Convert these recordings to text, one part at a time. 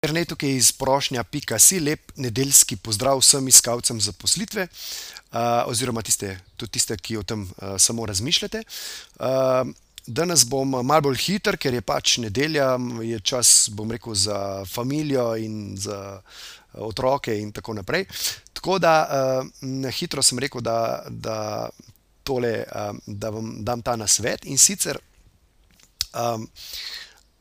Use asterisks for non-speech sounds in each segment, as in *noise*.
Ker ne tukaj iz prošnja.si, lep nedeljski pozdrav vsem iskalcem zaposlitve oziroma tiste, tudi tiste, ki o tem uh, samo razmišljate. Uh, danes bom malo bolj hiter, ker je pač nedelja, je čas, bom rekel, za družino in za otroke in tako naprej. Tako da na hitro sem rekel, da, da, tole, da vam dam ta nasvet in sicer.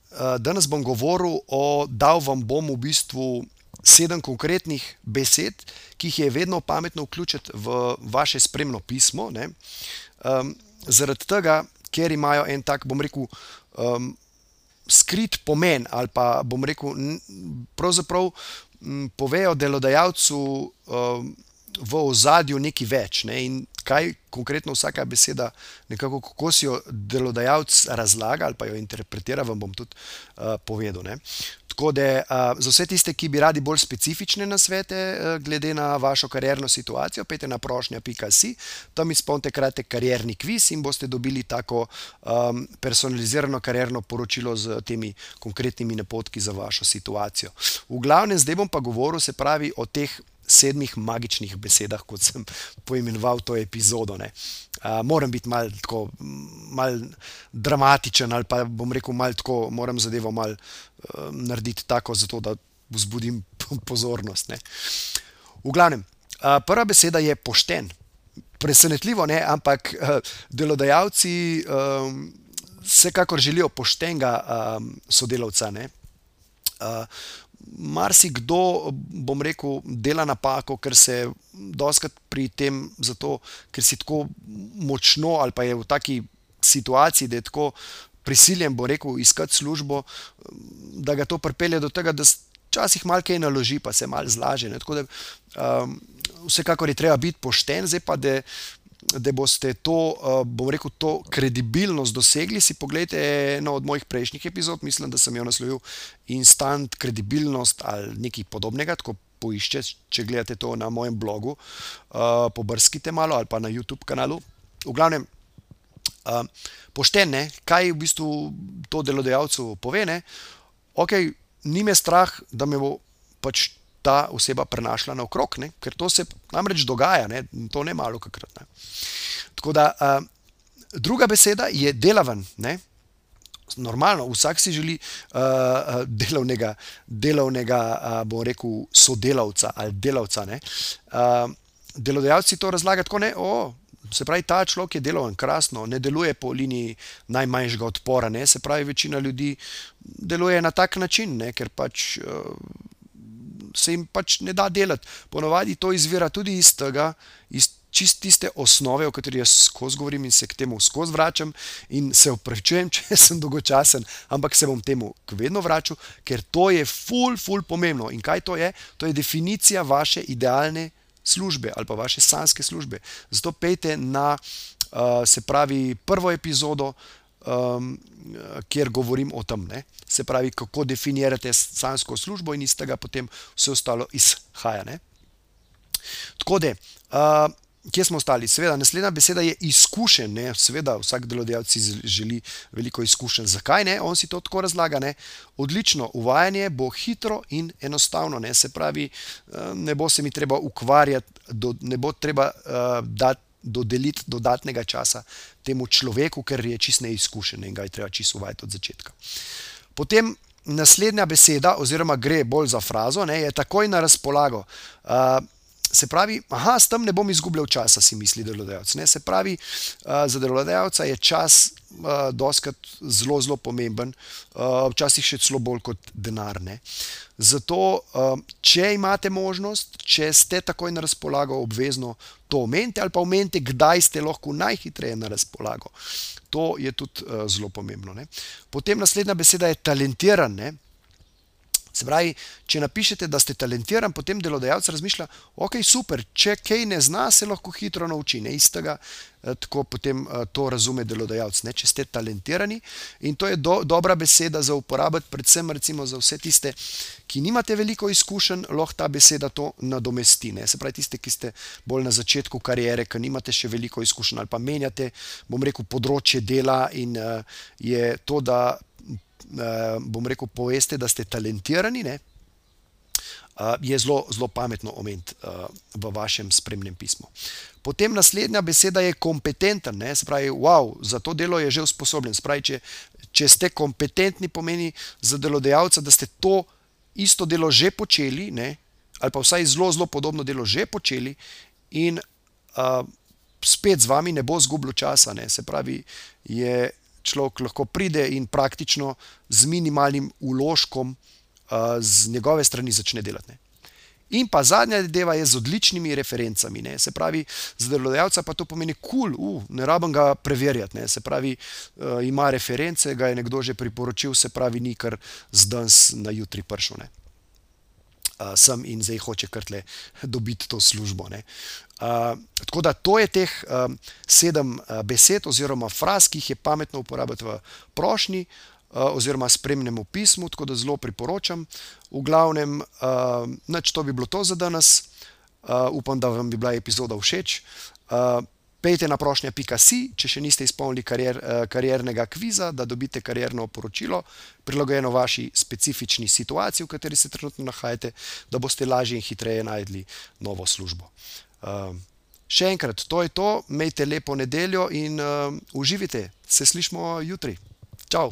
Um, Danes bom govoril o, dal vam bom v bistvu sedem konkretnih besed, ki jih je vedno pametno vključiti v vaše spremno pismo. Um, zaradi tega, ker imajo en tak, bom rekel, um, skrit pomen, ali pa bom rekel, pravzaprav m, povejo delodajalcu um, v ozadju nekaj več. Ne? In kaj konkretno vsaka beseda, nekako, kako si jo delodajalec razlaga ali pa jo interpretira, vam bom tudi uh, povedal. Ne? Tako da uh, za vse tiste, ki bi radi bolj specifične nasvete, uh, glede na vašo karjerno situacijo, pejte na prošnja.si, tam izpolnite kratek karjerni kviz in boste dobili tako um, personalizirano karjerno poročilo z temi konkretnimi napotki za vašo situacijo. V glavnem, zdaj bom pa govoril, se pravi, o teh sedmih magičnih besedah, kot sem poimenoval to epizodo. Uh, moram biti mal, tako, mal dramatičen, ali pa bom rekel, mal, tako, moram zadevo mal, uh, narediti tako, zato, da vzbudim *laughs* pozornost. Ne. V glavnem, uh, prva beseda je pošten. Presenetljivo, ne, ampak uh, delodajalci um, vsekakor želijo poštenega um, sodelavca. Uh, marsikdo, bom rekel, dela napako, ker se doskrat pri tem, zato, ker si tako močno ali pa je v taki situaciji, da je tako prisiljen, bo rekel, iskati službo, da ga to pripelje do tega, da včasih malo kaj naloži, pa se malo zlaže. Da, um, vsekakor je treba biti pošten, zdaj pa da da boste to, uh, bom rekel, to kredibilnost dosegli, si pogledajte eno od mojih prejšnjih epizod, mislim, da sem jo naslovil instant kredibilnost ali nekaj podobnega. Poišče, če gledate to na mojem blogu, uh, pobrskite malo ali pa na YouTube kanalu. V glavnem, uh, poštene, kaj v bistvu to delodajalcu pove. Ne? Ok, ni me strah, da me bo pač ta oseba prenašala naokrog, ne? ker to se namreč dogaja, ne? to ne malo krat. Ne? Tako da, uh, druga beseda je delaven. Ne? Normalno, vsak si želi uh, delovnega, delovnega uh, bom rekel, sodelavca ali delavca. Uh, delodajalci to razlagajo tako, ne, oh, se pravi, ta človek je deloven, krasno, ne deluje po liniji najmanjšega odpora. Ne? Se pravi, večina ljudi deluje na tak način, ne? ker pač. Uh, se jim pač ne da delati. Ponovadi to izvira tudi iz tega, iz čist tiste osnove, o kateri jaz skozi govorim in se k temu skozi vračam. In se upravičujem, *laughs* če sem dolgočasen, ampak se bom temu vedno vračal, ker to je ful, ful pomembno. In kaj to je? To je definicija vaše idealne službe ali pa vaše sanske službe. Zato pejte na, uh, se pravi, prvo epizodo um, kjer govorim o tem, ne? se pravi, kako definirate sansko službo in iz tega potem vse ostalo izhaja. Ne? Tako da, uh, kje smo ostali? Seveda, naslednja beseda je izkušen. Ne? Seveda, vsak delodajalec želi veliko izkušenj. Zakaj ne? On si to tako razlaga. Ne? Odlično, uvajanje bo hitro in enostavno. Ne? Se pravi, ne bo se mi treba ukvarjati, ne bo treba uh, dati dodeliti dodatnega časa temu človeku, ker je čist neizkušen in ga je treba čisto uvajati od začetka. Potem naslednja beseda, oziroma gre bolj za frazo, ne, je takoj na razpolago. Uh, se pravi, aha, s tem ne bom izgubljal časa, si misli delodajalec. Se pravi, uh, za delodajalca je čas uh, doskrat zelo, zelo pomemben, uh, včasih še celo bolj kot denar. Ne? Zato, uh, če imate možnost, če ste takoj na razpolago, obvezno to omenite ali pa omenite, kdaj ste lahko najhitreje na razpolago. To je tudi uh, zelo pomembno. Ne? Potem naslednja beseda je talentiran. Ne? Se pravi, če napišete, da ste talentiran, potem delodajalec razmišlja, ok, super, če kaj ne zna, se lahko hitro nauči. Ne iz tega, eh, tako potem eh, to razume delodajalec, ne, če ste talentirani. In to je do, dobra beseda za uporabiti, predvsem recimo za vse tiste, ki nimate veliko izkušenj, lahko ta beseda to nadomesti. Ne. Se pravi, tiste, ki ste bolj na začetku karijere, ki nimate še veliko izkušenj ali pa menjate, bom rekel, področje dela in uh, je to, da bom rekel, poveste, da ste talentirani, ne, uh, je zelo, zelo pametno omeniti uh, v vašem spremnem pismu. Potem naslednja beseda je kompetenten, ne, se pravi, wow, za to delo je že usposobljen. Pravi, če, če ste kompetentni, pomeni za delodajalca, da ste to isto delo že počeli, ne, ali pa vsaj zelo, zelo podobno delo že počeli in uh, spet z vami ne bo zgubljal časa. Ne, se pravi, je človek lahko pride in praktično z minimalnim uložkom uh, z njegove strani začne delati. Ne. In pa zadnja deva je z odličnimi referencami. Ne. Se pravi, za delodajalca pa to pomeni kul, cool, uh, ne rabim ga preverjati. Ne. Se pravi, uh, ima reference, ga je nekdo že priporočil, se pravi, ni kar zdaj na jutri pršel. Ne. Uh, sem in zdaj hoče kar tle dobiti to službo. Uh, tako da to je teh um, sedem uh, besed oziroma fraz, ki jih je pametno uporabiti v prošnji oziroma spremnemu pismu, tako da zelo priporočam. V glavnem, uh, nič to bi bilo to za danes. Uh, upam, da vam bi bila epizoda všeč. Uh, Pejte na prošnja.si, če še niste izpolnili karier, kariernega kviza, da dobite karierno poročilo, prilagojeno vaši specifični situaciji, v kateri se trenutno nahajate, da boste lažje in hitreje najdli novo službo. Uh, še enkrat, to je to, imejte lepo nedeljo in uh, uživite, se slišmo jutri. Čau!